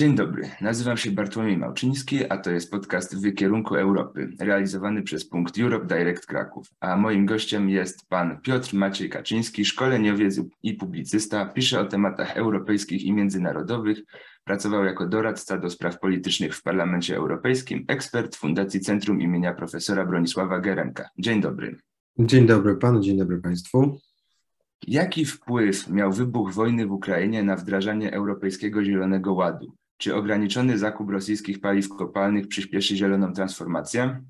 Dzień dobry, nazywam się Bartłomiej Małczyński, a to jest podcast w kierunku Europy, realizowany przez punkt Europe Direct Kraków. A moim gościem jest pan Piotr Maciej Kaczyński, szkoleniowiec i publicysta, pisze o tematach europejskich i międzynarodowych, pracował jako doradca do spraw politycznych w Parlamencie Europejskim, ekspert Fundacji Centrum imienia profesora Bronisława Gerenka. Dzień dobry. Dzień dobry panu, dzień dobry państwu. Jaki wpływ miał wybuch wojny w Ukrainie na wdrażanie Europejskiego Zielonego Ładu? Czy ograniczony zakup rosyjskich paliw kopalnych przyspieszy zieloną transformację?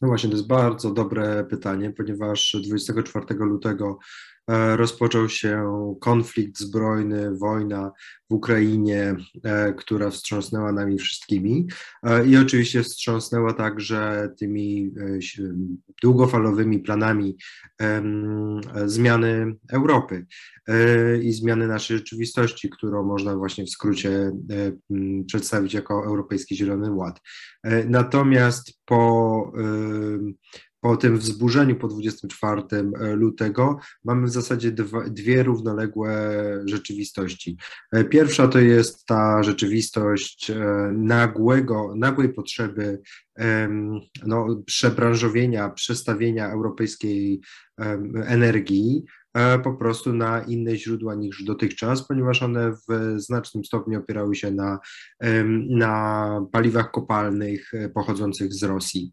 No właśnie, to jest bardzo dobre pytanie, ponieważ 24 lutego rozpoczął się konflikt zbrojny, wojna w Ukrainie, e, która wstrząsnęła nami wszystkimi e, i oczywiście wstrząsnęła także tymi długofalowymi planami zmiany Europy i zmiany naszej rzeczywistości, którą można właśnie w skrócie przedstawić jako Europejski Zielony Ład. Natomiast po po tym wzburzeniu po 24 e, lutego mamy w zasadzie dwa, dwie równoległe rzeczywistości. E, pierwsza to jest ta rzeczywistość e, nagłego, nagłej potrzeby no, przebranżowienia, przestawienia europejskiej energii po prostu na inne źródła niż dotychczas, ponieważ one w znacznym stopniu opierały się na, na paliwach kopalnych pochodzących z Rosji.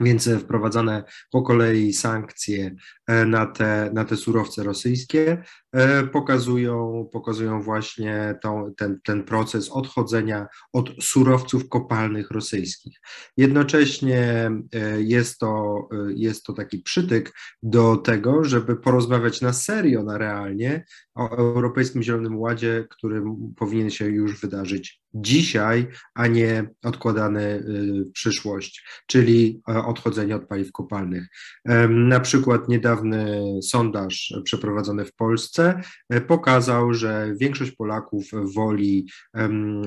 Więc wprowadzane po kolei sankcje e, na te, na te surowce rosyjskie e, pokazują, pokazują właśnie tą, ten, ten proces odchodzenia od surowców kopalnych rosyjskich. Jednocześnie e, jest to, jest to taki przytyk do tego, żeby porozmawiać na serio, na realnie o Europejskim Zielonym Ładzie, który powinien się już wydarzyć dzisiaj, a nie odkładany w przyszłość, czyli odchodzenie od paliw kopalnych. Na przykład niedawny sondaż przeprowadzony w Polsce e, pokazał, że większość Polaków woli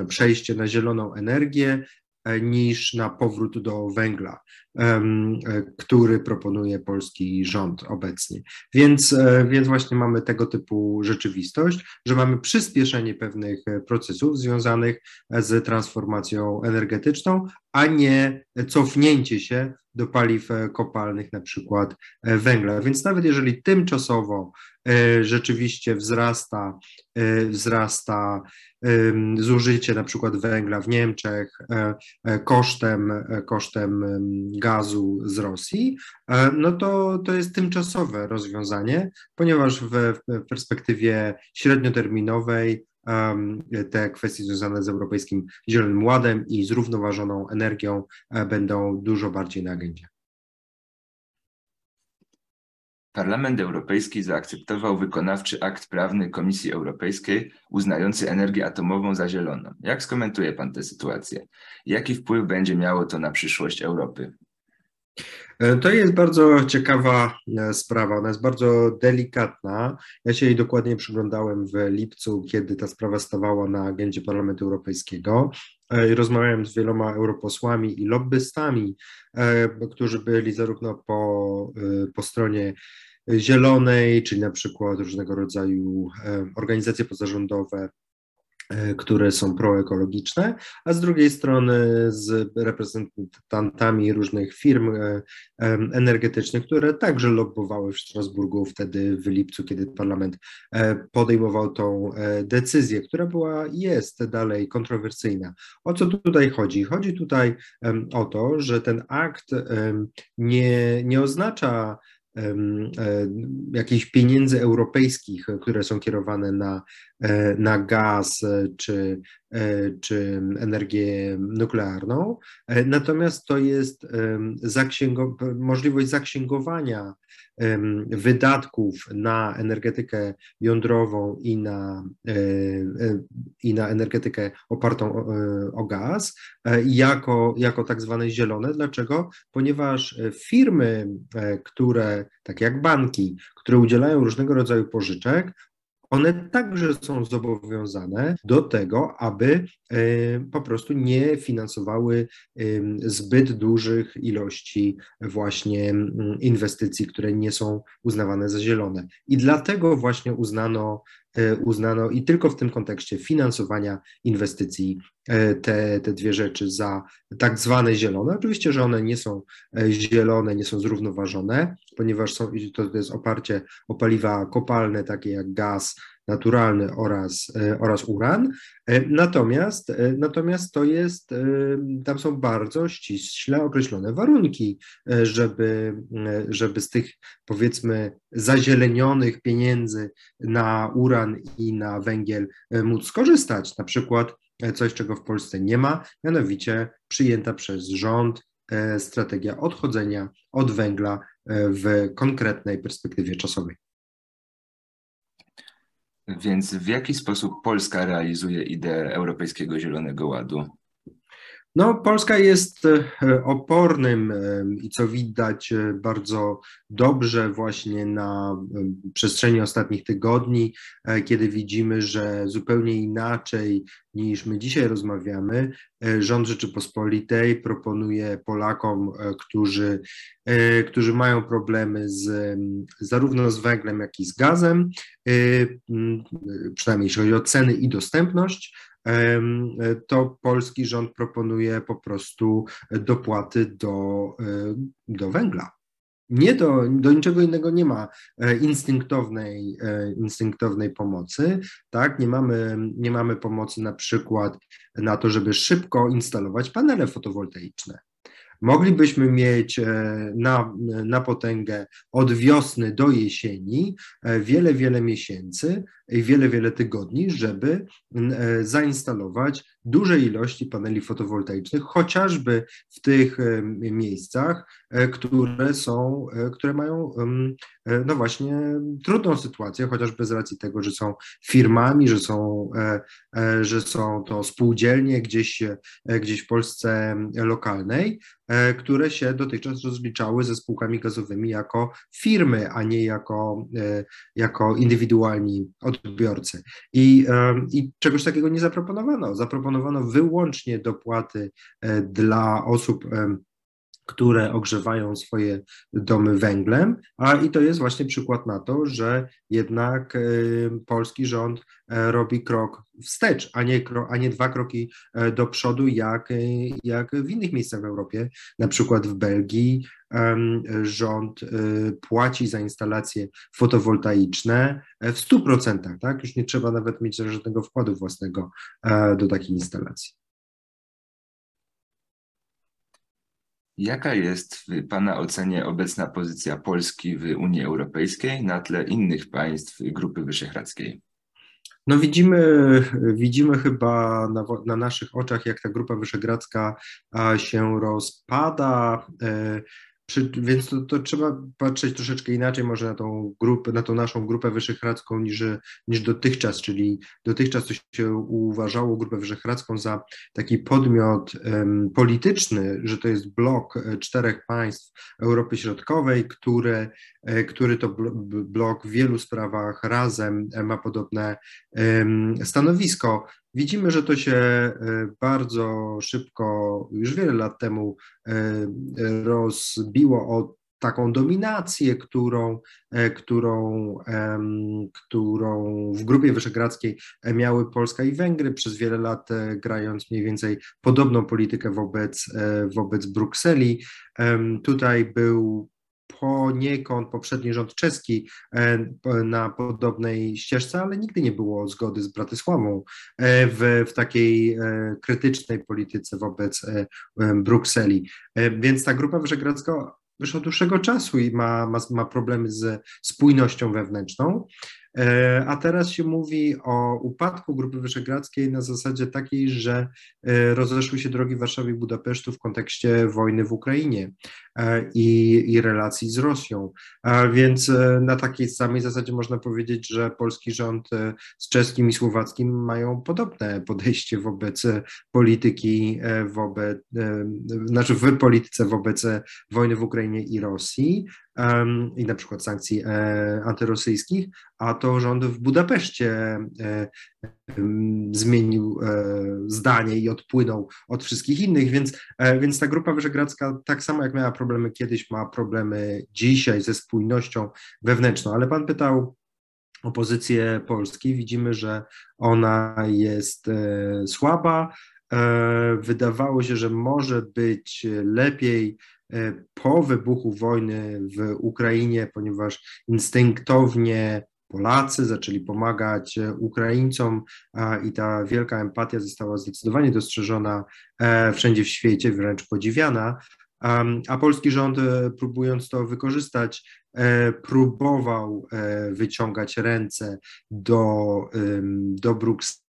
przejście na zieloną energię niż na powrót do węgla, e, który proponuje polski rząd obecnie. Więc, e, więc właśnie mamy tego typu rzeczywistość, że mamy przyspieszenie pewnych procesów związanych z transformacją energetyczną, a nie cofnięcie się do paliw kopalnych, na przykład węgla. Więc nawet jeżeli tymczasowo rzeczywiście wzrasta, wzrasta zużycie na przykład węgla w Niemczech e, e, kosztem, e, kosztem gazu z Rosji, no to, to jest tymczasowe rozwiązanie, ponieważ w, w perspektywie średnioterminowej te kwestie związane z Europejskim Zielonym Ładem i zrównoważoną energią będą dużo bardziej na agendzie. Parlament Europejski zaakceptował wykonawczy akt prawny Komisji Europejskiej uznający energię atomową za zieloną. Jak skomentuje Pan tę sytuację? Jaki wpływ będzie miało to na przyszłość Europy? E, to jest bardzo ciekawa e, sprawa, ona jest bardzo delikatna. Ja się jej dokładnie przyglądałem w lipcu, kiedy ta sprawa stawała na agendzie Parlamentu Europejskiego. E, rozmawiałem z wieloma europosłami i lobbystami, którzy byli zarówno po, po stronie zielonej, czyli na przykład różnego rodzaju organizacje pozarządowe, które są proekologiczne, a z drugiej strony z reprezentantami różnych firm e, energetycznych, które także lobbowały w Strasburgu wtedy w lipcu, kiedy parlament e, podejmował tą decyzję, która była jest dalej kontrowersyjna. O co tutaj chodzi? Chodzi tutaj o to, że ten akt nie, nie oznacza E, jakichś pieniędzy europejskich, które są kierowane na, e, na gaz e, czy, czy energię nuklearną. Natomiast to jest możliwość zaksięgowania wydatków na energetykę jądrową i na, i na energetykę opartą o, o gaz jako, jako tak zwane zielone. Dlaczego? Ponieważ firmy, które tak jak banki, które udzielają różnego rodzaju pożyczek, one także są zobowiązane do tego, aby e, po prostu nie finansowały zbyt dużych ilości właśnie inwestycji, które nie są uznawane za zielone. I dlatego właśnie uznano uznano i tylko w tym kontekście finansowania inwestycji te, te dwie rzeczy za tak zwane zielone. Oczywiście, że one nie są zielone, nie są zrównoważone, ponieważ są, to jest oparcie o paliwa kopalne, takie jak gaz, naturalny oraz, e, oraz uran. E, natomiast, e, natomiast to jest, tam są bardzo ściśle określone warunki, żeby, żeby z tych powiedzmy zazielenionych pieniędzy na uran i na węgiel móc skorzystać. Na przykład coś, czego w Polsce nie ma, mianowicie przyjęta przez rząd strategia odchodzenia od węgla w konkretnej perspektywie czasowej. Więc w jaki sposób Polska realizuje ideę Europejskiego Zielonego Ładu? No, Polska jest e, opornym e, i co widać e, bardzo dobrze właśnie na przestrzeni ostatnich tygodni, kiedy widzimy, że zupełnie inaczej niż my dzisiaj rozmawiamy, rząd Rzeczypospolitej proponuje Polakom, którzy, którzy mają problemy z, zarówno z węglem, jak i z gazem, przynajmniej jeśli chodzi o ceny i dostępność, to polski rząd proponuje po prostu dopłaty do, do węgla. Nie do, do niczego innego nie ma e, instynktownej, e, instynktownej pomocy, tak? Nie mamy, nie mamy pomocy na przykład na to, żeby szybko instalować panele fotowoltaiczne. Moglibyśmy mieć e, na, na potęgę od wiosny do jesieni wiele, wiele miesięcy i wiele, wiele tygodni, żeby zainstalować duże ilości paneli fotowoltaicznych, chociażby w tych e, miejscach, e, które są, e, które mają no właśnie trudną sytuację, chociażby z racji tego, że są firmami, że są, że są to spółdzielnie gdzieś, gdzieś w Polsce lokalnej, które się dotychczas rozliczały ze spółkami gazowymi jako firmy, a nie jako, jako indywidualni odbiorcy. I, I czegoś takiego nie zaproponowano. Zaproponowano wyłącznie dopłaty e, dla osób, e, które ogrzewają swoje domy węglem, a i to jest właśnie przykład na to, że jednak e, polski rząd robi krok wstecz, a nie, a nie dwa kroki do przodu, jak, jak w innych miejscach w Europie, na przykład w Belgii rząd płaci za instalacje fotowoltaiczne w 100%, tak? Już nie trzeba nawet mieć żadnego wkładu własnego do takiej instalacji. Jaka jest w Pana ocenie obecna pozycja Polski w Unii Europejskiej na tle innych państw Grupy Wyszehradzkiej? No widzimy, widzimy chyba na, na, naszych oczach, jak ta Grupa Wyszehradzka się rozpada. Przy, więc to, to, trzeba patrzeć troszeczkę inaczej może na tą grupę, na tą naszą grupę wyszehradzką niż, niż dotychczas, czyli dotychczas to się uważało grupę wyszehradzką za taki podmiot um, polityczny, że to jest blok e, czterech państw Europy Środkowej, które, e, który to blok w wielu sprawach razem e, ma podobne um, stanowisko. Widzimy, że to się e, bardzo szybko, już wiele lat temu, e, rozbiło o taką dominację, którą, e, którą, którą w Grupie Wyszehradzkiej miały Polska i Węgry przez wiele lat, grając mniej więcej podobną politykę wobec, wobec Brukseli. Tutaj był poniekąd poprzedni rząd czeski e, na podobnej ścieżce, ale nigdy nie było zgody z Bratysławą e, w, w takiej e, krytycznej polityce wobec Brukseli. Więc ta Grupa Wyszehradzka już od dłuższego czasu i ma, ma, ma problemy z spójnością wewnętrzną. E, a teraz się mówi o upadku Grupy Wyszehradzkiej na zasadzie takiej, że e, rozeszły się drogi Warszawy i Budapesztu w kontekście wojny w Ukrainie e, i, i relacji z Rosją. Więc na takiej samej zasadzie można powiedzieć, że polski rząd z czeskim i słowackim mają podobne podejście wobec polityki, wobec, znaczy w polityce wobec wojny w Ukrainie i Rosji i na przykład sankcji e, antyrosyjskich, a to rząd w Budapeszcie e, zmienił e, zdanie i odpłynął od wszystkich innych, więc, więc ta Grupa Wyszehradzka tak samo jak miała problemy kiedyś, ma problemy dzisiaj ze spójnością wewnętrzną. Ale pan pytał o pozycję Polski. Widzimy, że ona jest słaba. Wydawało się, że może być lepiej po wybuchu wojny w Ukrainie, ponieważ instynktownie Polacy zaczęli pomagać e, Ukraińcom i ta wielka empatia została zdecydowanie dostrzeżona e, wszędzie w świecie, wręcz podziwiana. A polski rząd, e, próbując to wykorzystać, próbował wyciągać ręce do, do Brukseli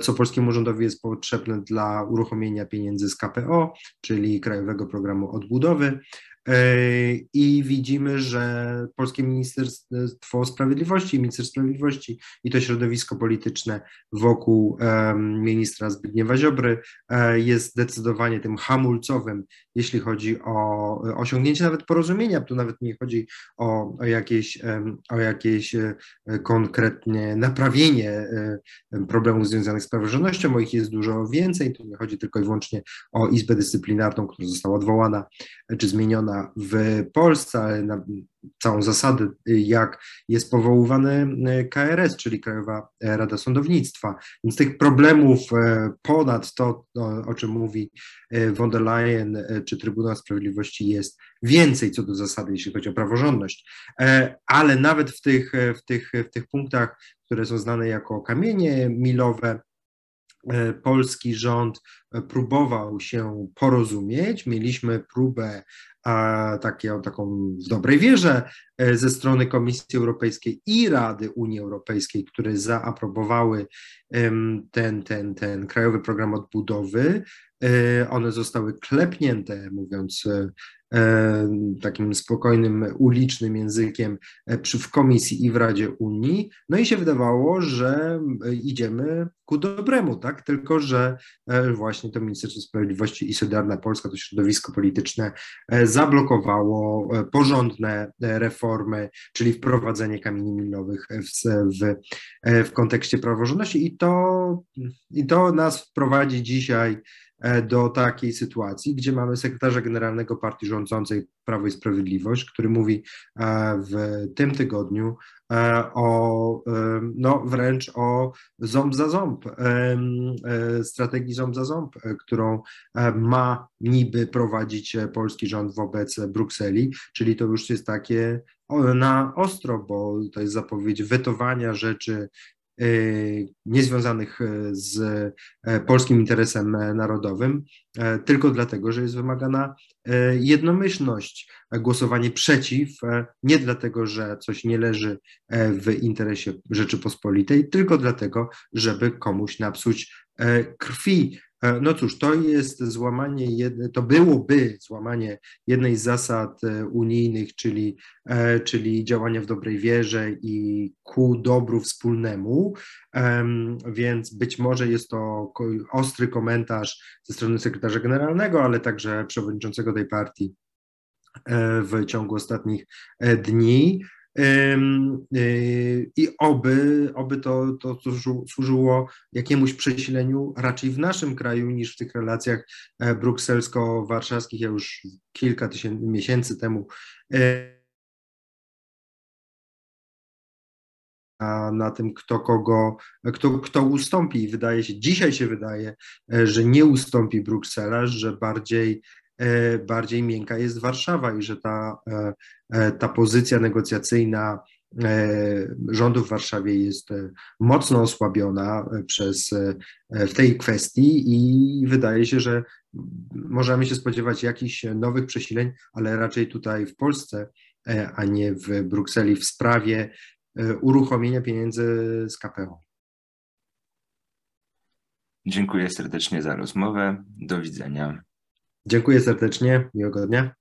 co polskiemu rządowi jest potrzebne dla uruchomienia pieniędzy z KPO, czyli Krajowego Programu Odbudowy. E, I widzimy, że Polskie Ministerstwo Sprawiedliwości, Minister Sprawiedliwości i to środowisko polityczne wokół ministra Zbigniewa Ziobry e, jest zdecydowanie tym hamulcowym, jeśli chodzi o osiągnięcie nawet porozumienia. Tu nawet nie chodzi o, o, jakieś, o jakieś e, konkretnie naprawienie problemów związanych z praworządnością, bo ich jest dużo więcej. Tu nie chodzi tylko i wyłącznie o Izbę Dyscyplinarną, która została odwołana czy zmieniona w Polsce, ale na całą zasadę, jak jest powoływany e, KRS, czyli Krajowa Rada Sądownictwa. Więc tych problemów e, ponad to, o czym mówi e, von der Leyen czy Trybunał Sprawiedliwości jest więcej co do zasady, jeśli chodzi o praworządność. Ale nawet w tych, w tych, w tych punktach, które są znane jako kamienie milowe, polski rząd próbował się porozumieć. Mieliśmy próbę takie, taką w dobrej wierze e, ze strony Komisji Europejskiej i Rady Unii Europejskiej, które zaaprobowały ten, ten, ten krajowy program odbudowy. E, one zostały klepnięte, mówiąc e, E, takim spokojnym, ulicznym językiem e, przy, w Komisji i w Radzie Unii. No i się wydawało, że e, idziemy ku dobremu, tak? Tylko, że właśnie to Ministerstwo Sprawiedliwości i Solidarna Polska, to środowisko polityczne, zablokowało porządne reformy, czyli wprowadzenie kamieni milowych w, w, w kontekście praworządności. I to, i to nas wprowadzi dzisiaj E, do takiej sytuacji, gdzie mamy sekretarza generalnego partii rządzącej Prawo i Sprawiedliwość, który mówi e, w tym tygodniu e, o, no wręcz o ząb za ząb, strategii ząb za ząb, którą ma niby prowadzić polski rząd wobec Brukseli, czyli to już jest takie na ostro, bo to jest zapowiedź wetowania rzeczy niezwiązanych y, z e, polskim interesem e, narodowym, e, tylko dlatego, że jest wymagana jednomyślność, głosowanie przeciw, nie dlatego, że coś nie leży w interesie Rzeczypospolitej, tylko dlatego, żeby komuś napsuć krwi. E, no cóż, to jest złamanie, jedne, to byłoby złamanie jednej z zasad e, unijnych, czyli, e, czyli działania w dobrej wierze i ku dobru wspólnemu, więc być może jest to ostry komentarz ze strony sekretarza generalnego, ale także przewodniczącego tej partii w ciągu ostatnich dni. Y, I oby, oby to, to służyło jakiemuś przesileniu raczej w naszym kraju niż w tych relacjach e, brukselsko-warszawskich. Ja już kilka tysięcy miesięcy temu e, na tym, kto kogo, kto, kto ustąpi. Wydaje się, dzisiaj się wydaje, e, że nie ustąpi Bruksela, że bardziej bardziej miękka jest Warszawa i że ta, e, e, ta pozycja negocjacyjna rządu w Warszawie jest mocno osłabiona przez, w tej kwestii i wydaje się, że możemy się spodziewać jakichś nowych przesileń, ale raczej tutaj w Polsce, a nie w Brukseli w sprawie uruchomienia pieniędzy z KPO. Dziękuję serdecznie za rozmowę. Do widzenia. Dziękuję serdecznie. Miłego dnia.